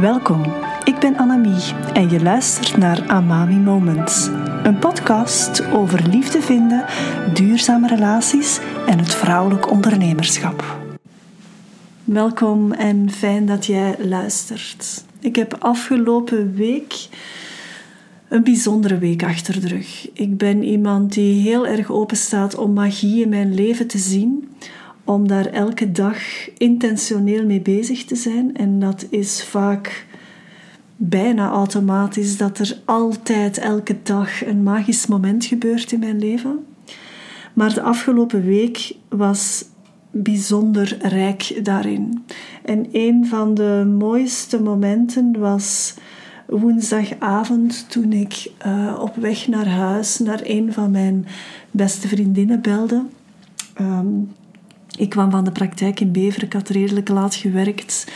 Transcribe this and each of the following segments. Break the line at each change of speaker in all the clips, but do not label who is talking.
Welkom, ik ben Annemie en je luistert naar Amami Moments. Een podcast over liefde vinden, duurzame relaties en het vrouwelijk ondernemerschap. Welkom en fijn dat jij luistert. Ik heb afgelopen week een bijzondere week achter de rug. Ik ben iemand die heel erg open staat om magie in mijn leven te zien, om daar elke dag intentioneel mee bezig te zijn. En dat is vaak bijna automatisch dat er altijd elke dag een magisch moment gebeurt in mijn leven. Maar de afgelopen week was bijzonder rijk daarin. En een van de mooiste momenten was woensdagavond toen ik uh, op weg naar huis naar een van mijn beste vriendinnen belde. Um, ik kwam van de praktijk in Bever, ik had redelijk laat gewerkt.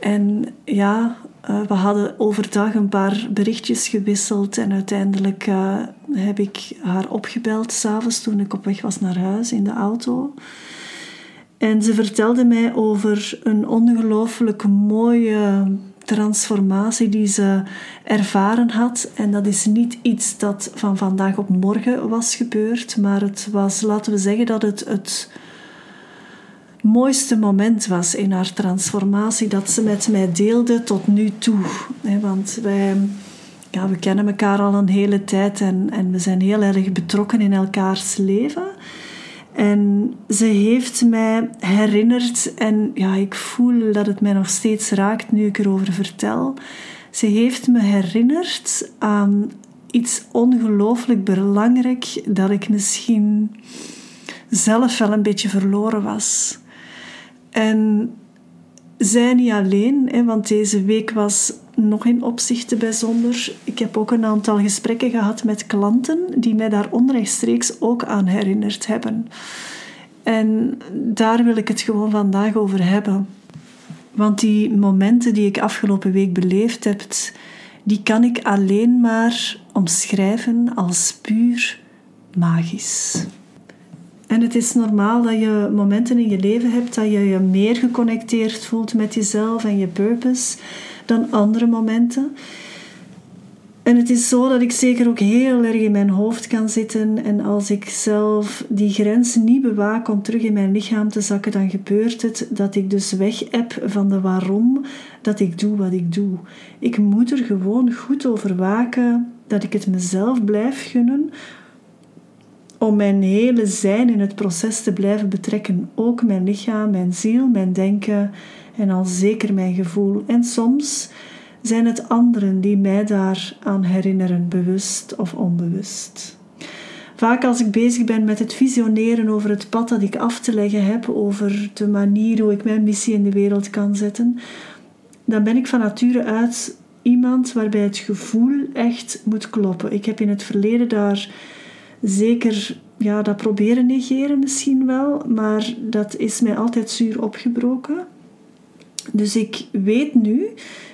En ja, uh, we hadden overdag een paar berichtjes gewisseld en uiteindelijk uh, heb ik haar opgebeld s'avonds toen ik op weg was naar huis in de auto. En ze vertelde mij over een ongelooflijk mooie transformatie die ze ervaren had. En dat is niet iets dat van vandaag op morgen was gebeurd, maar het was, laten we zeggen, dat het het mooiste moment was in haar transformatie dat ze met mij deelde tot nu toe. Want wij, ja, we kennen elkaar al een hele tijd en, en we zijn heel erg betrokken in elkaars leven. En ze heeft mij herinnerd, en ja, ik voel dat het mij nog steeds raakt nu ik erover vertel. Ze heeft me herinnerd aan iets ongelooflijk belangrijk dat ik misschien zelf wel een beetje verloren was. En zij niet alleen, hè, want deze week was nog in opzichten bijzonder. Ik heb ook een aantal gesprekken gehad met klanten die mij daar onrechtstreeks ook aan herinnerd hebben. En daar wil ik het gewoon vandaag over hebben. Want die momenten die ik afgelopen week beleefd heb, die kan ik alleen maar omschrijven als puur magisch. En het is normaal dat je momenten in je leven hebt dat je je meer geconnecteerd voelt met jezelf en je purpose dan andere momenten. En het is zo dat ik zeker ook heel erg in mijn hoofd kan zitten. En als ik zelf die grens niet bewaak om terug in mijn lichaam te zakken, dan gebeurt het dat ik dus weg heb van de waarom dat ik doe wat ik doe. Ik moet er gewoon goed over waken dat ik het mezelf blijf gunnen om mijn hele zijn in het proces te blijven betrekken. Ook mijn lichaam, mijn ziel, mijn denken en al zeker mijn gevoel. En soms zijn het anderen die mij daaraan herinneren, bewust of onbewust. Vaak als ik bezig ben met het visioneren over het pad dat ik af te leggen heb, over de manier hoe ik mijn missie in de wereld kan zetten, dan ben ik van nature uit iemand waarbij het gevoel echt moet kloppen. Ik heb in het verleden daar zeker ja, dat proberen negeren misschien wel, maar dat is mij altijd zuur opgebroken. Dus ik weet nu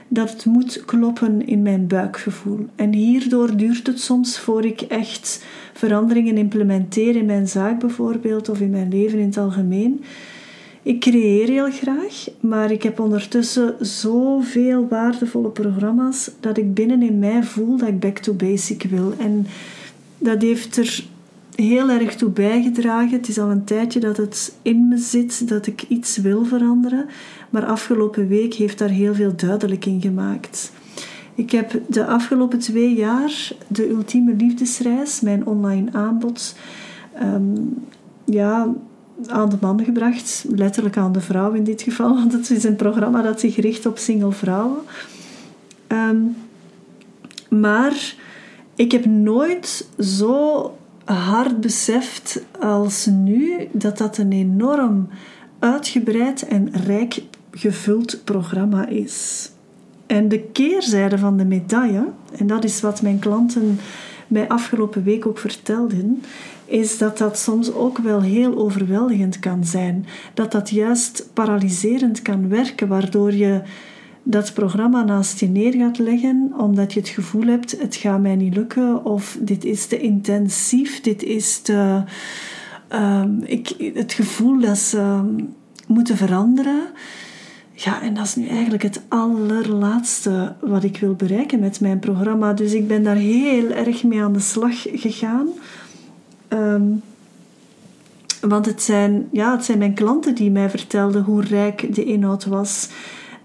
dat het moet kloppen in mijn buikgevoel. En hierdoor duurt het soms voor ik echt veranderingen implementeer in mijn zaak bijvoorbeeld of in mijn leven in het algemeen. Ik creëer heel graag, maar ik heb ondertussen zoveel waardevolle programma's dat ik binnen in mij voel dat ik back to basic wil. En dat heeft er heel erg toe bijgedragen. Het is al een tijdje dat het in me zit dat ik iets wil veranderen, maar afgelopen week heeft daar heel veel duidelijk in gemaakt. Ik heb de afgelopen twee jaar de ultieme liefdesreis, mijn online aanbod, ehm, ja, aan de man gebracht. Letterlijk aan de vrouw in dit geval, want het is een programma dat zich richt op single vrouwen. Ehm, maar ik heb nooit zo hard beseft als nu dat dat een enorm uitgebreid en rijk gevuld programma is. En de keerzijde van de medaille, en dat is wat mijn klanten mij afgelopen week ook vertelden, is dat dat soms ook wel heel overweldigend kan zijn. Dat dat juist paralyserend kan werken, waardoor je dat programma naast je neer gaat leggen omdat je het gevoel hebt het gaat mij niet lukken of dit is te intensief, dit is te, um, ik, het gevoel dat ze moeten veranderen. Ja, en dat is nu eigenlijk het allerlaatste wat ik wil bereiken met mijn programma. Dus ik ben daar heel erg mee aan de slag gegaan. Ehm, want het zijn, ja, het zijn mijn klanten die mij vertelden hoe rijk de inhoud was.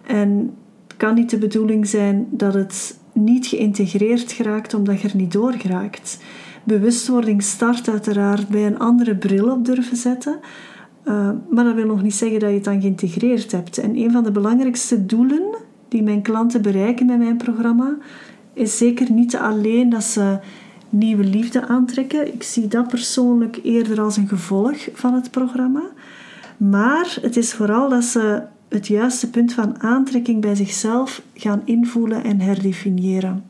En het kan niet de bedoeling zijn dat het niet geïntegreerd geraakt omdat je er niet door geraakt. Bewustwording start uiteraard bij een andere bril op durven zetten. Uh, maar dat wil nog niet zeggen dat je het dan geïntegreerd hebt. En een van de belangrijkste doelen die mijn klanten bereiken met mijn programma is zeker niet alleen dat ze nieuwe liefde aantrekken. Ik zie dat persoonlijk eerder als een gevolg van het programma. Maar het is vooral dat ze het juiste punt van aantrekking bij zichzelf gaan invoelen en herdefiniëren.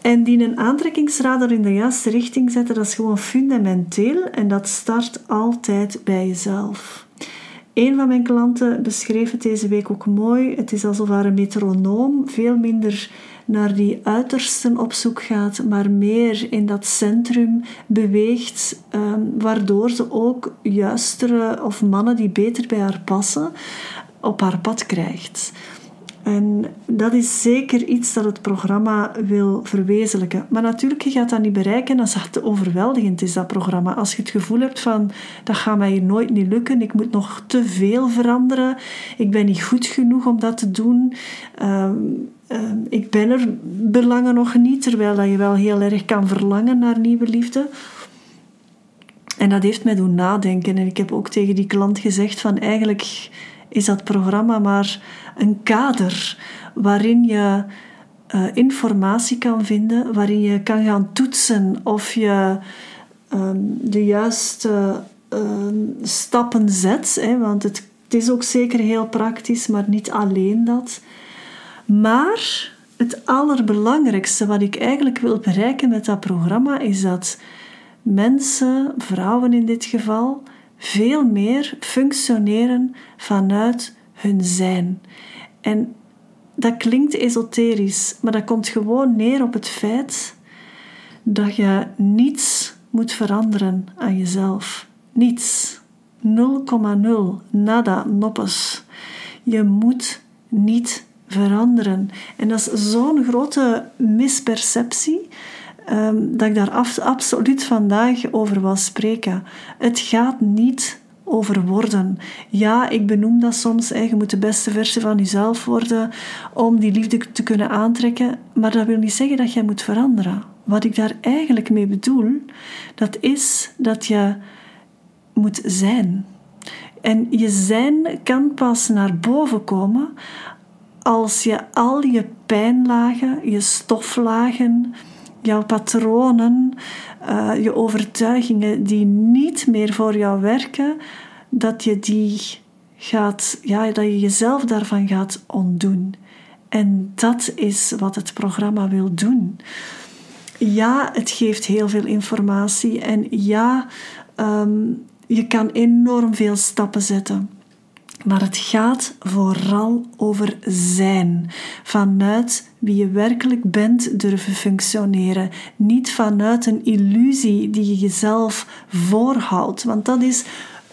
En die een aantrekkingsradar in de juiste richting zetten, dat is gewoon fundamenteel en dat start altijd bij jezelf. Een van mijn klanten beschreef het deze week ook mooi. Het is alsof haar een metronoom veel minder naar die uitersten op zoek gaat, maar meer in dat centrum beweegt, ehm, waardoor ze ook juistere of mannen die beter bij haar passen op haar pad krijgt. En dat is zeker iets dat het programma wil verwezenlijken. Maar natuurlijk, je gaat dat niet bereiken als het te overweldigend is, dat programma. Als je het gevoel hebt van, dat gaat mij hier nooit niet lukken, ik moet nog te veel veranderen, ik ben niet goed genoeg om dat te doen, ehm, ehm, ik ben er belangen nog niet, terwijl dat je wel heel erg kan verlangen naar nieuwe liefde. En dat heeft mij doen nadenken. En ik heb ook tegen die klant gezegd van, eigenlijk is dat programma maar een kader waarin je uh, informatie kan vinden, waarin je kan gaan toetsen of je um, de juiste uh, stappen zet. Hè, want het, het is ook zeker heel praktisch, maar niet alleen dat. Maar het allerbelangrijkste wat ik eigenlijk wil bereiken met dat programma is dat mensen, vrouwen in dit geval, veel meer functioneren vanuit hun zijn. En dat klinkt esoterisch, maar dat komt gewoon neer op het feit dat je niets moet veranderen aan jezelf. Niets. 0,0. Nada. Noppes. Je moet niet veranderen. En dat is zo'n grote misperceptie. Um, dat ik daar absoluut vandaag over wil spreken. Het gaat niet over worden. Ja, ik benoem dat soms. Je moet de beste versie van jezelf worden om die liefde te kunnen aantrekken. Maar dat wil niet zeggen dat jij moet veranderen. Wat ik daar eigenlijk mee bedoel, dat is dat je moet zijn. En je zijn kan pas naar boven komen als je al je pijnlagen, je stoflagen, jouw patronen, uh, je overtuigingen die niet meer voor jou werken, dat je die gaat, ja, dat je jezelf daarvan gaat ontdoen. En dat is wat het programma wil doen. Ja, het geeft heel veel informatie en ja, um, je kan enorm veel stappen zetten. Maar het gaat vooral over zijn. Vanuit wie je werkelijk bent durven functioneren. Niet vanuit een illusie die je jezelf voorhoudt. Want dat is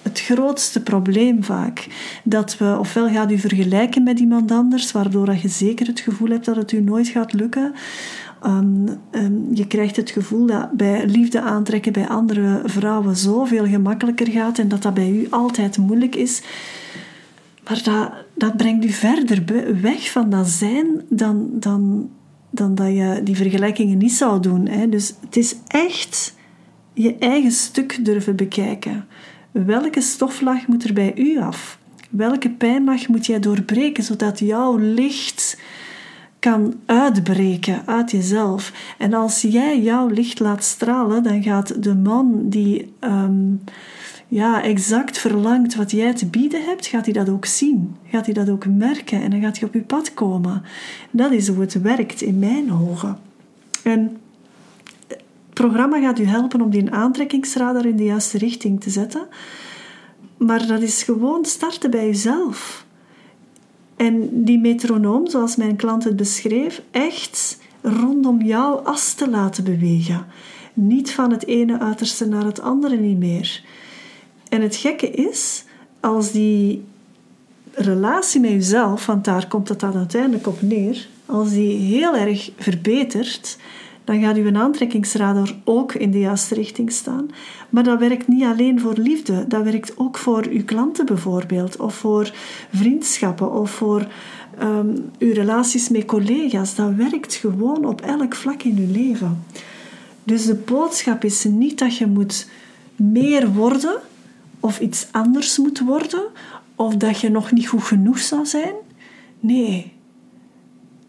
het grootste probleem vaak. Dat we ofwel gaat u vergelijken met iemand anders, waardoor je zeker het gevoel hebt dat het u nooit gaat lukken. Um, um, je krijgt het gevoel dat bij liefde aantrekken bij andere vrouwen zoveel gemakkelijker gaat en dat dat bij u altijd moeilijk is. Maar dat, dat brengt u verder weg van dat zijn dan, dan, dan dat je die vergelijkingen niet zou doen. Hè. Dus het is echt je eigen stuk durven bekijken. Welke stoflaag moet er bij u af? Welke pijnlaag moet jij doorbreken zodat jouw licht kan uitbreken uit jezelf? En als jij jouw licht laat stralen, dan gaat de man die. Ehm, ja, exact verlangt wat jij te bieden hebt, gaat hij dat ook zien. Gaat hij dat ook merken en dan gaat hij op je pad komen. Dat is hoe het werkt in mijn ogen. En het programma gaat u helpen om die aantrekkingsradar in de juiste richting te zetten. Maar dat is gewoon starten bij jezelf. En die metronoom, zoals mijn klant het beschreef, echt rondom jouw as te laten bewegen. Niet van het ene uiterste naar het andere niet meer. En het gekke is, als die relatie met jezelf, want daar komt het dan uiteindelijk op neer, als die heel erg verbetert, dan gaat uw aantrekkingsradar ook in de juiste richting staan. Maar dat werkt niet alleen voor liefde, dat werkt ook voor uw klanten bijvoorbeeld, of voor vriendschappen, of voor um, uw relaties met collega's. Dat werkt gewoon op elk vlak in uw leven. Dus de boodschap is niet dat je moet meer worden of iets anders moet worden of dat je nog niet goed genoeg zou zijn. Nee,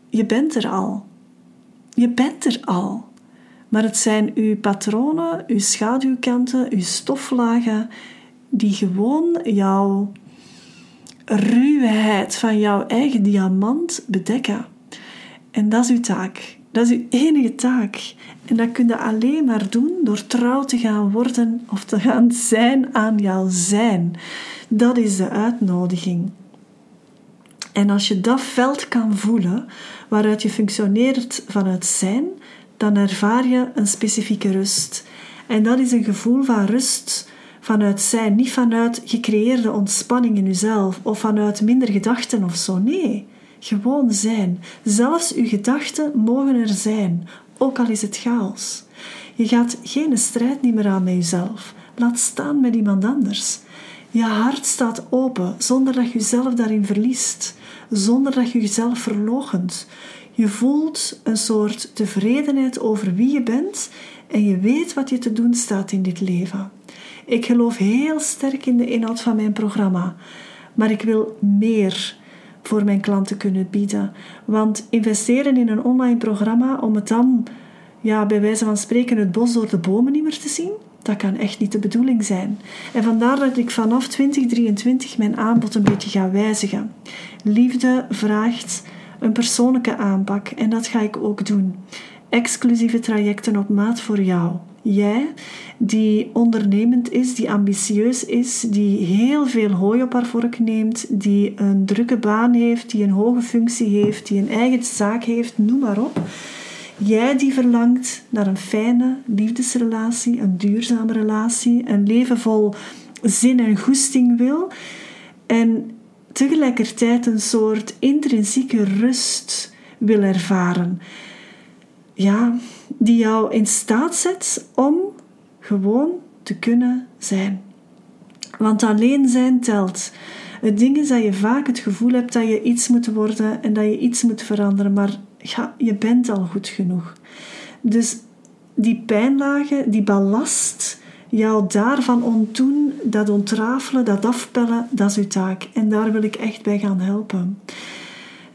je bent er al. Je bent er al. Maar het zijn uw patronen, uw schaduwkanten, uw stoflagen die gewoon jouw ruwheid van jouw eigen diamant bedekken. En dat is uw taak. Dat is uw enige taak. En dat kun je alleen maar doen door trouw te gaan worden of te gaan zijn aan jouw zijn. Dat is de uitnodiging. En als je dat veld kan voelen, waaruit je functioneert vanuit zijn, dan ervaar je een specifieke rust. En dat is een gevoel van rust vanuit zijn, niet vanuit gecreëerde ontspanning in jezelf of vanuit minder gedachten of zo. Nee, gewoon zijn. Zelfs uw gedachten mogen er zijn, ook al is het chaos. Je gaat geen strijd niet meer aan met jezelf. Laat staan met iemand anders. Je hart staat open zonder dat je jezelf daarin verliest, zonder dat je jezelf verloochent. Je voelt een soort tevredenheid over wie je bent en je weet wat je te doen staat in dit leven. Ik geloof heel sterk in de inhoud van mijn programma, maar ik wil meer voor mijn klanten kunnen bieden. Want investeren in een online programma om het dan, ja, bij wijze van spreken, het bos door de bomen niet meer te zien, dat kan echt niet de bedoeling zijn. En vandaar dat ik vanaf 2023 mijn aanbod een beetje ga wijzigen. Liefde vraagt een persoonlijke aanpak en dat ga ik ook doen. Exclusieve trajecten op maat voor jou. Jij die ondernemend is, die ambitieus is, die heel veel hooi op haar vork neemt, die een drukke baan heeft, die een hoge functie heeft, die een eigen zaak heeft, noem maar op. Jij die verlangt naar een fijne liefdesrelatie, een duurzame relatie, een leven vol zin en goesting wil en tegelijkertijd een soort intrinsieke rust wil ervaren. Ja, die jou in staat zet om gewoon te kunnen zijn. Want alleen zijn telt. Het ding is dat je vaak het gevoel hebt dat je iets moet worden en dat je iets moet veranderen, maar ja, je bent al goed genoeg. Dus die pijnlagen, die ballast, jou daarvan ontdoen, dat ontrafelen, dat afpellen, dat is uw taak. En daar wil ik echt bij gaan helpen.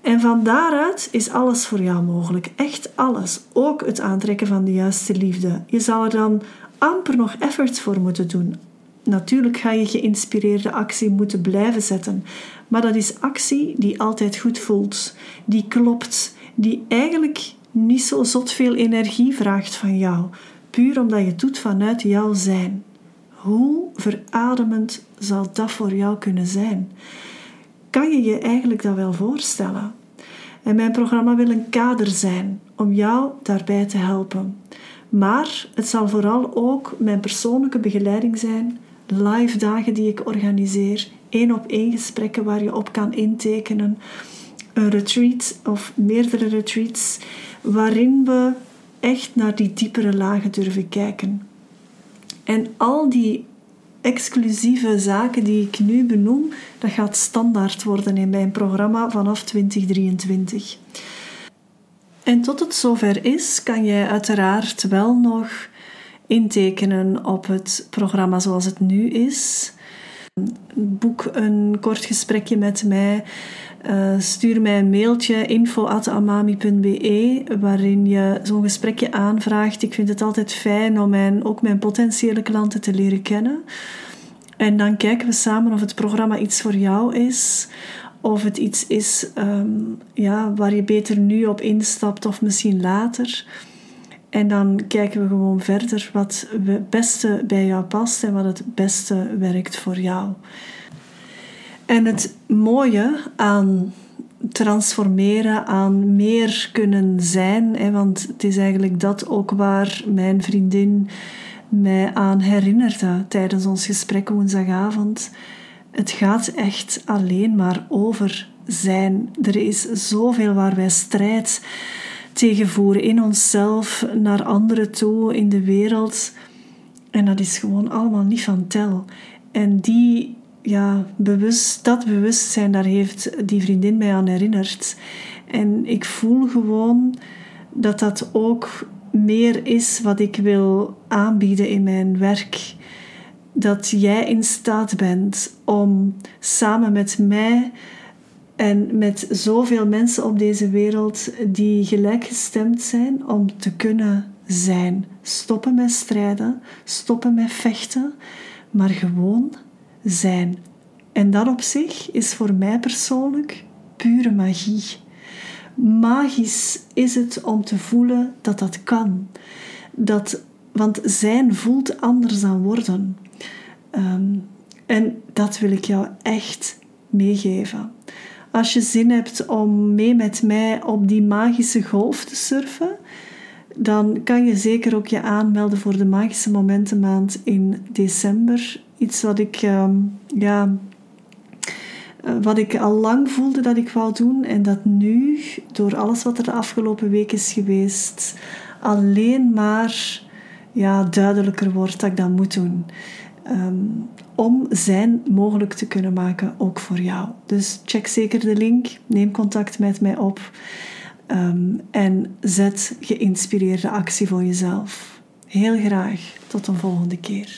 En van daaruit is alles voor jou mogelijk. Echt alles. Ook het aantrekken van de juiste liefde. Je zal er dan amper nog efforts voor moeten doen. Natuurlijk ga je geïnspireerde actie moeten blijven zetten. Maar dat is actie die altijd goed voelt. Die klopt. Die eigenlijk niet zo zot veel energie vraagt van jou. Puur omdat je het doet vanuit jouw zijn. Hoe verademend zal dat voor jou kunnen zijn? Kan je je eigenlijk dat wel voorstellen? En mijn programma wil een kader zijn om jou daarbij te helpen. Maar het zal vooral ook mijn persoonlijke begeleiding zijn, live dagen die ik organiseer, één op één gesprekken waar je op kan intekenen, een retreat of meerdere retreats, waarin we echt naar die diepere lagen durven kijken. En al die exclusieve zaken die ik nu benoem, dat gaat standaard worden in mijn programma vanaf 2023. En tot het zover is, kan jij uiteraard wel nog intekenen op het programma zoals het nu is. Boek een kort gesprekje met mij uh, stuur mij een mailtje info.amami.be waarin je zo'n gesprekje aanvraagt. Ik vind het altijd fijn om mijn, ook mijn potentiële klanten te leren kennen. En dan kijken we samen of het programma iets voor jou is. Of het iets is um, ja, waar je beter nu op instapt of misschien later. En dan kijken we gewoon verder wat het beste bij jou past en wat het beste werkt voor jou. En het mooie aan transformeren, aan meer kunnen zijn, hè, want het is eigenlijk dat ook waar mijn vriendin mij aan herinnerde tijdens ons gesprek woensdagavond. Het gaat echt alleen maar over zijn. Er is zoveel waar wij strijd tegen voeren in onszelf, naar anderen toe, in de wereld. En dat is gewoon allemaal niet van tel. En die, ja, bewust, dat bewustzijn, daar heeft die vriendin mij aan herinnerd. En ik voel gewoon dat dat ook meer is wat ik wil aanbieden in mijn werk. Dat jij in staat bent om samen met mij en met zoveel mensen op deze wereld die gelijkgestemd zijn om te kunnen zijn. Stoppen met strijden, stoppen met vechten, maar gewoon zijn. En dat op zich is voor mij persoonlijk pure magie. Magisch is het om te voelen dat dat kan. Dat, want zijn voelt anders dan worden. Ehm, en dat wil ik jou echt meegeven. Als je zin hebt om mee met mij op die magische golf te surfen, dan kan je zeker ook je aanmelden voor de Magische Momentenmaand in december. Iets wat ik, ehm, ja, eh, wat ik al lang voelde dat ik wou doen en dat nu, door alles wat er de afgelopen week is geweest, alleen maar ja, duidelijker wordt dat ik dat moet doen. Ehm, om zijn mogelijk te kunnen maken, ook voor jou. Dus check zeker de link, neem contact met mij op ehm, en zet geïnspireerde actie voor jezelf. Heel graag tot een volgende keer.